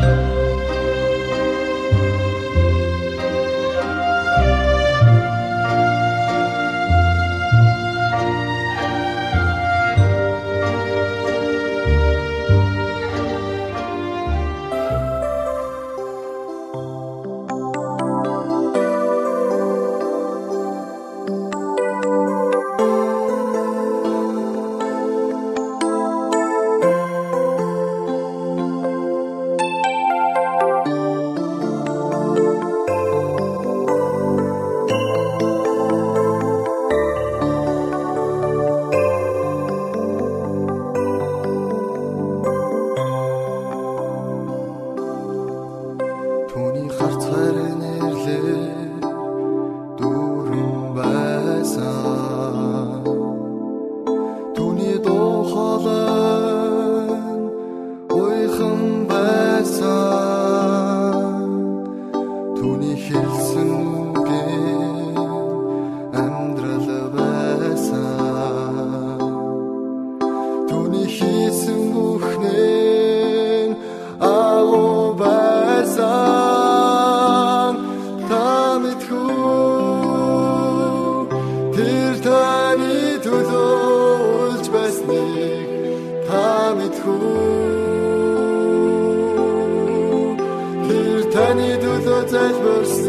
you хартан сууна. шаналсан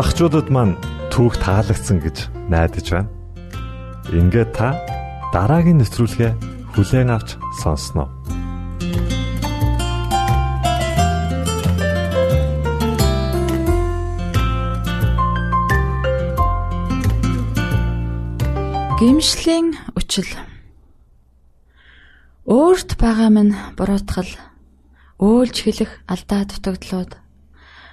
багчуудад маань түүх таалагдсан гэж найдаж байна. Ингээд та дараагийн нөтрүүлгээ хүлээн авч сонсноо. Гимшлийн үчил Өөрт байгаа минь буруутгал өөлж хэлэх алдаа дутагдлууд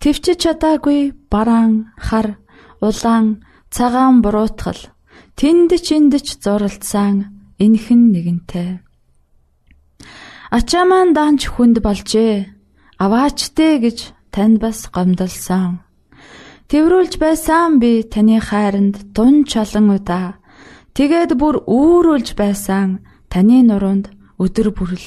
төвчж чадаагүй бараан хар улаан цагаан буруутгал. Тэнд чиндэж зуралдсан энхэн нэгэнтэй. Ачаа маань даанч хүнд болжээ. Аваачтэй гэж танд бас гомдолсон Тэврүүлж байсан би таны хайранд дун чалан удаа. Тэгээд бүр үүрүүлж байсан таны нуруунд өдөр бүрл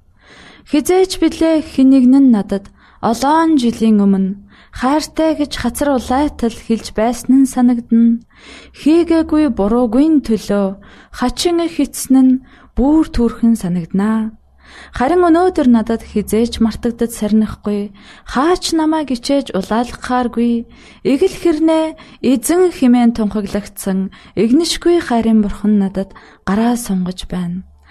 Хизээч билээ хинэгнэн надад олоон жилийн өмнө хайртай гэж хацар улайтал хэлж байсан нь санагдна. Хийгээгүй буруугүй төлөө хачин хитсэн нь бүр төрхөн санагданаа. Харин өнөөдөр надад хизээч мартагдад сарнихгүй хаач намайг ичээж улаалгахааргүй эгэл хэрнээ эзэн химэн тунхаглагдсан игнишгүй хайрын бурхан надад гараа сунгаж байна.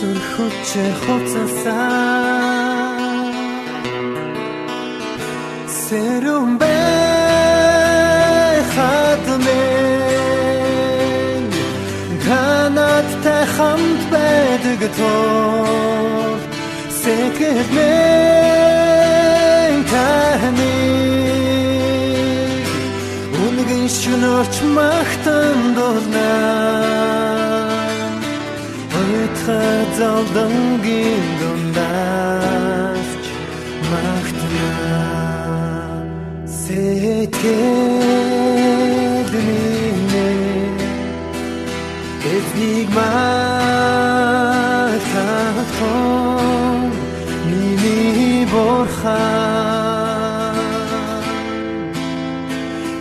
Сүрхөч хоцсаа Сэрүм бэ хатмэ Танат та хамт байдаг тоо Сэкэрмэн таны Үнгэн шүнөрч махтан залдангийн дундаарч магтана Сэтгэл минь эзнийг магтах миний борхан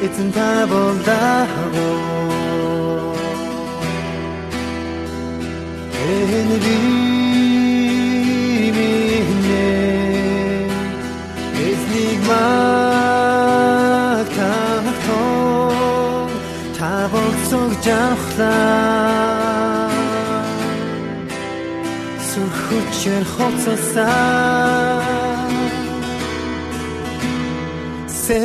Эцэн та болдагоо энэ би минь эзнийг магтахтон та болцог жавхлаа. Сүрхүчээр хоцосаа 새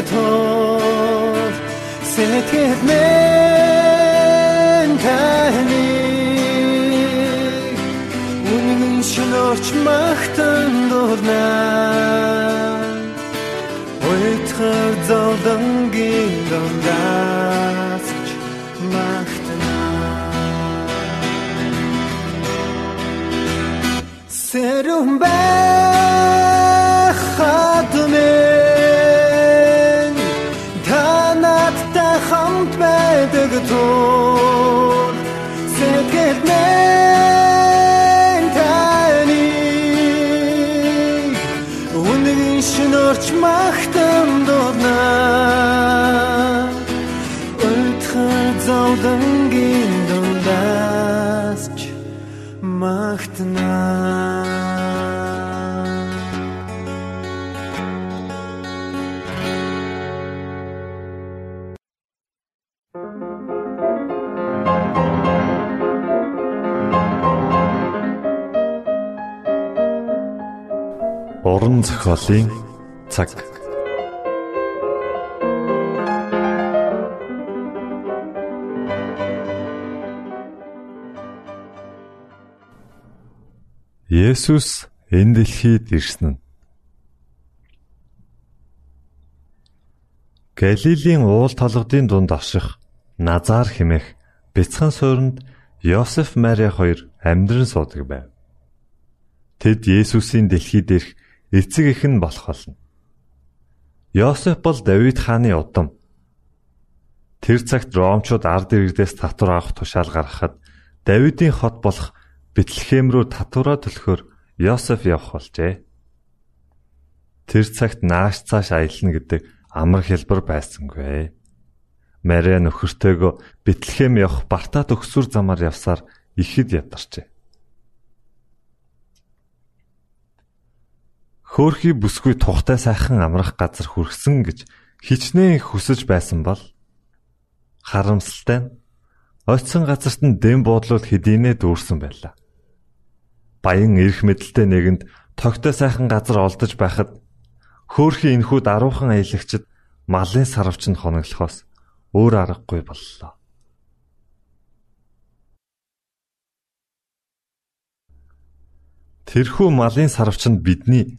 байдаг тул сэтгэл минь таны үнэн шинөрч магтан дурна Ойтхар зовдонгийн зохиолын цаг. Есүс энэ дэлхийд ирсэн нь Галилийн уул толгодын дунд аших Назар хэмээх бяцхан суурьнд Йосеф Мари хоёр амьдран суудаг байв. Тэд Есүсийн дэлхийд ирэх эцэг эх нь болох болно. Йосеф бол Давид хааны удам. Тэр цагт Ромчууд ард иргэдээс татвар авах тушаал гаргахад Давидын хот болох Бэтлехэм рүү татвараа төлөхөөр Йосеф явах болжээ. Тэр цагт нааш цааш аялна гэдэг амар хэлбэр байсангүй. Мария нөхөртөөгөө Бэтлехэм явах бартаа төгсүр замаар явсаар ихэд ядарчээ. Хөөхий бүсгүй тухтай сайхан амрах газар хүрсэн гэж хичнээн хүсэж байсан бол харамсалтай нь очисон газарт нь дэм буудлууд хэдийнэ дүүрсэн байлаа. Баян эрх мэдэлтэй нэгэнд тогтой сайхан газар олдож байхад хөөхий энхүү даруухан аялагчд малын сарвч нь хоноглохоос өөр аргагүй боллоо. Тэрхүү малын сарвч нь бидний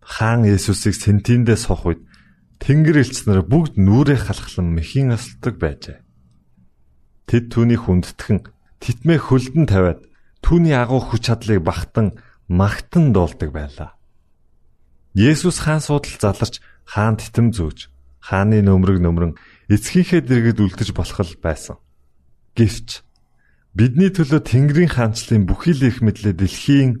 хаан Есүсийг сентиндээ сох үед Тэнгэр элч нар бүгд нүрээ халахлан мэхийн осолдог байжээ. Тэд түүнийг хүндэтгэн титмээ хөлдөн тавиад түүний агуу хүч чадлыг багтан магтан дуулдаг байлаа. Есүс хаан суудал заларч хаан титэм зөөж хааны нөмрөг нөмрөн эцгийнхээ дэргэд үлдэж болох л байсан. Гэвч бидний төлөө Тэнгэрийн хаанчлалын бүхий л их мэдлээ дэлхийн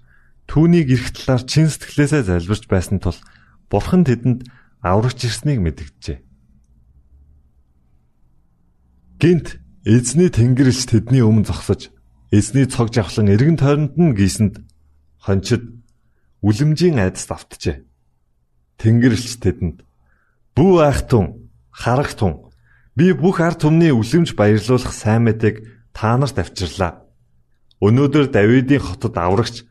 түүнийг эрх талаар чин сэтгэлээсээ залбирч байсан тул бурхан тэдэнд аврагч ирснийг мэдгэжээ. Гинт эзний тэнгэрэлч тэдний өмнө зогсож эзний цог жавхлан эргэн тойронд нь гисэнд хончид үлэмжийн айдас давтжээ. Тэнгэрлэгч тэдэнд "Бүү айхтун, харагтун, би бүх ард түмний үлэмж баярлуулах сайн мэдээг та нарт авчирлаа. Өнөөдөр Давидын хотод аврагч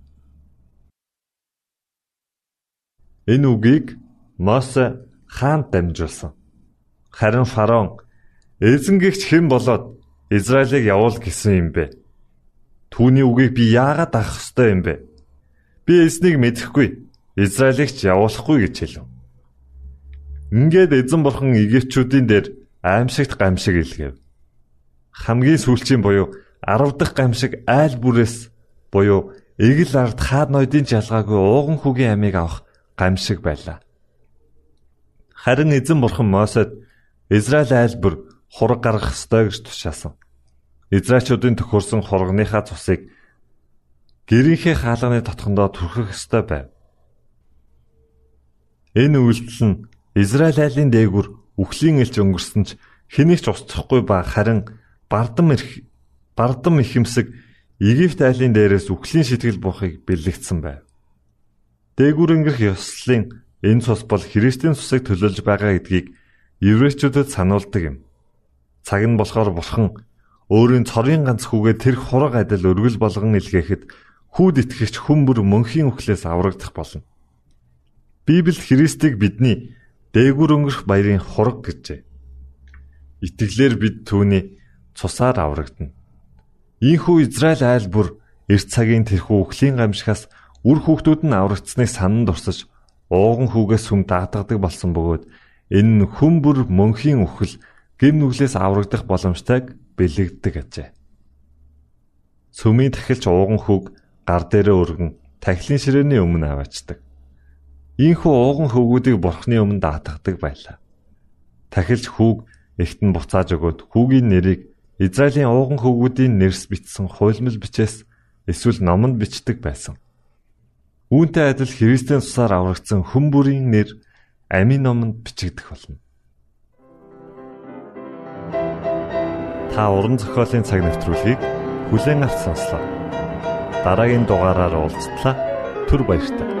Энэ үгийг Мосе хаанд дамжуулсан. Харин фараон эзэнгэгч хэн болоод Израилийг явуул гэсэн юм бэ? Түүний үгийг би яагаад авах ёстой юм бэ? Би эзнийг мэдэхгүй, Израилийг ч явуулахгүй гэж хэлв. Ингээд эзэн бурхан Египтчүүдийн дээр аимшигт гамшиг илгээв. Хамгийн сүүлчийн буюу 10 дахь гамшиг айл бүрээс буюу эгэл ард хаад ноёдын жалгаагүй ууган хүүгийн амийг авах гамшиг байлаа. Харин эзэн бурхан Мосед Израиль айлбар хураг гаргах ёстой гэж тушаасан. Израильчуудын төхөрсөн хургийнхаа цусыг гэрийнхээ хаалганы дотгондоо түрхэх ёстой байв. Энэ үйлдэл нь Израиль айлын дээгүр үхлийн элч өнгөрсөн ч хэнийг ч устсахгүй ба харин бардам ирэх бардам ихэмсэг Египт айлын дээрээс үхлийн сэтгэл буухыг бэлэгдсэн байв. Дээгүр өнгөрөх ёслолын энэ цус бол Христийн цусыг төлөөлж байгаа гэдгийг еврейчүүдэд сануулдаг юм. Цаг нь болохоор бурхан өөрийн цорын ганц хүүгээ тэр хураг адил өргөл болгон илгээхэд хүүд итгэгч хүн бүр мөнхийн үхлээс аврагдах болно. Библи Христийг бидний дээгүр өнгөрөх баярын хураг гэжээ. Итгэлээр бид түүний цусаар аврагдана. Ийхүү Израиль айл бүр эрт цагийн тэрхүү өхлийн гамшигаас үр хүүхдүүд нь аврагдсныг санан дурсаж ууган хүүгээс хүм даатгадаг болсон бөгөөд энэ нь хүм бүр мөнхийн үхэл гим нүглээс аврагдах боломжтойг бэлэгддэг ажээ. Сүмийн тахилч ууган хүүг гар дээрээ өргөн тахилын ширээний өмнө аваачдаг. Ийхүү ууган хөвгүүдийг бурхны өмнө даатгадаг байлаа. Тахилч хүүг эхтэн буцааж өгөөд хүүгийн нэрийг Израилийн ууган хөвгүүдийн нэрс бичсэн хуйлмал бичээс эсвэл номонд бичдэг байсан. Үүнтэй адил Христийн цусаар аврагдсан хүн бүрийн нэр амийн номонд бичигдэх болно. Та уран зохиолын цаг навтруулыг бүлээн авч сонслоо. Дараагийн дугаараар уулзтлаа. Түр баярлалаа.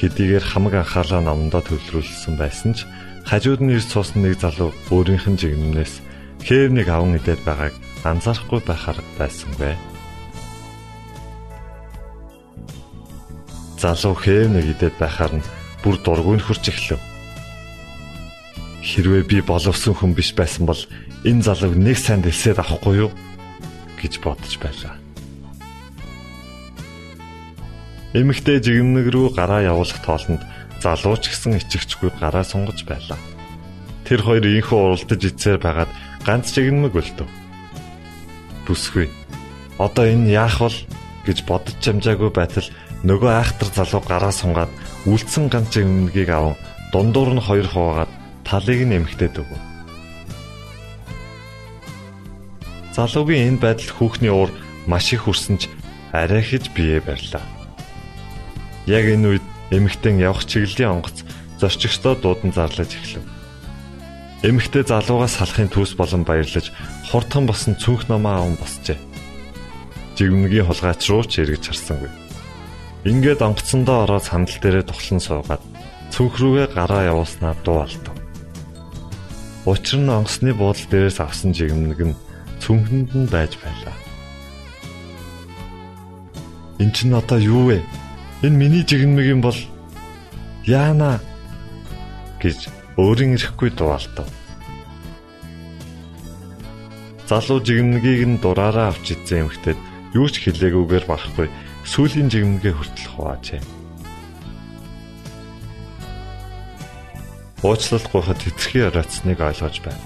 Хэдийгээр хамаг анхаалаа номдоо төвлөрүүлсэн байсан ч хажууд нь ирж суусан нэг залуу өөрийнх нь жигнэнээс хээв нэг аван идээд байгааг анзаарахгүй байхаар байсангүй. Залуу хээв нэг идээд байхаар нь бүр дургүй нөхөрч эхлэв. Хэрвээ би боловсон хүн биш байсан бол энэ залууг нэг сайн дэлсээд авахгүй юу гэж бодож байлаа. Эмэгтэй жигнэг рүү гараа явуулах тоолонд залуу ч гэсэн ичгчгүй гараа сунгаж байлаа. Тэр хоёр инхүү уралдаж ицээр байгаад ганц жигнэмэг өлтөв. Бүсгүй. Одоо энэ яах вэ гэж бодож чамжаагүй байтал нөгөө айхтар залуу гараа сунгаад үлдсэн ганц өмнөгийг аван дундуур нь хоёр хуваагаад талыг нь эмхтээд өгөв. Залуугийн энэ байдал хүүхний уур маш их хүрсэн ч арай хэж бие барьлаа. Яг энэ үед эмэгтэн явах чиглэлийн онгоц зорчигчдоо дуудан зарлаж эхлэв. Эмэгтэй залуугаас салахын төс болон баярлаж хурдхан босон цүнх намаа аван босчээ. Жигмнгийн хулгайч руу ч эргэж харсангүй. Ингээд онгоцсондоо ороод сандал дээрээ тухлан суугаад цүнх рүүгээ гараа явуулснаа дуу алдав. Учир нь онгоцны буудлын дээрээс авсан жигмэг нь цүнхэнд нь байж байлаа. Энд чинь одоо юу вэ? Энэ миний жигмэг юм бол яана гэж өөрийн ирэхгүй дуалтав. Залуу жигмэгийг нь дураараа авч идсэн эмхтэд юу ч хэлээгүйгээр барахгүй сүүлийн жигмгээ хүртэл хуваажээ. уучлал гуйхад хэтэрхий ороцсныг ойлгож байна.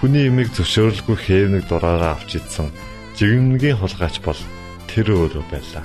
Хүний имийг зөвшөөрөлгүй хээвнэг дураараа авч идсэн жигмнгийн хулгайч бол тэр өөрөө байлаа.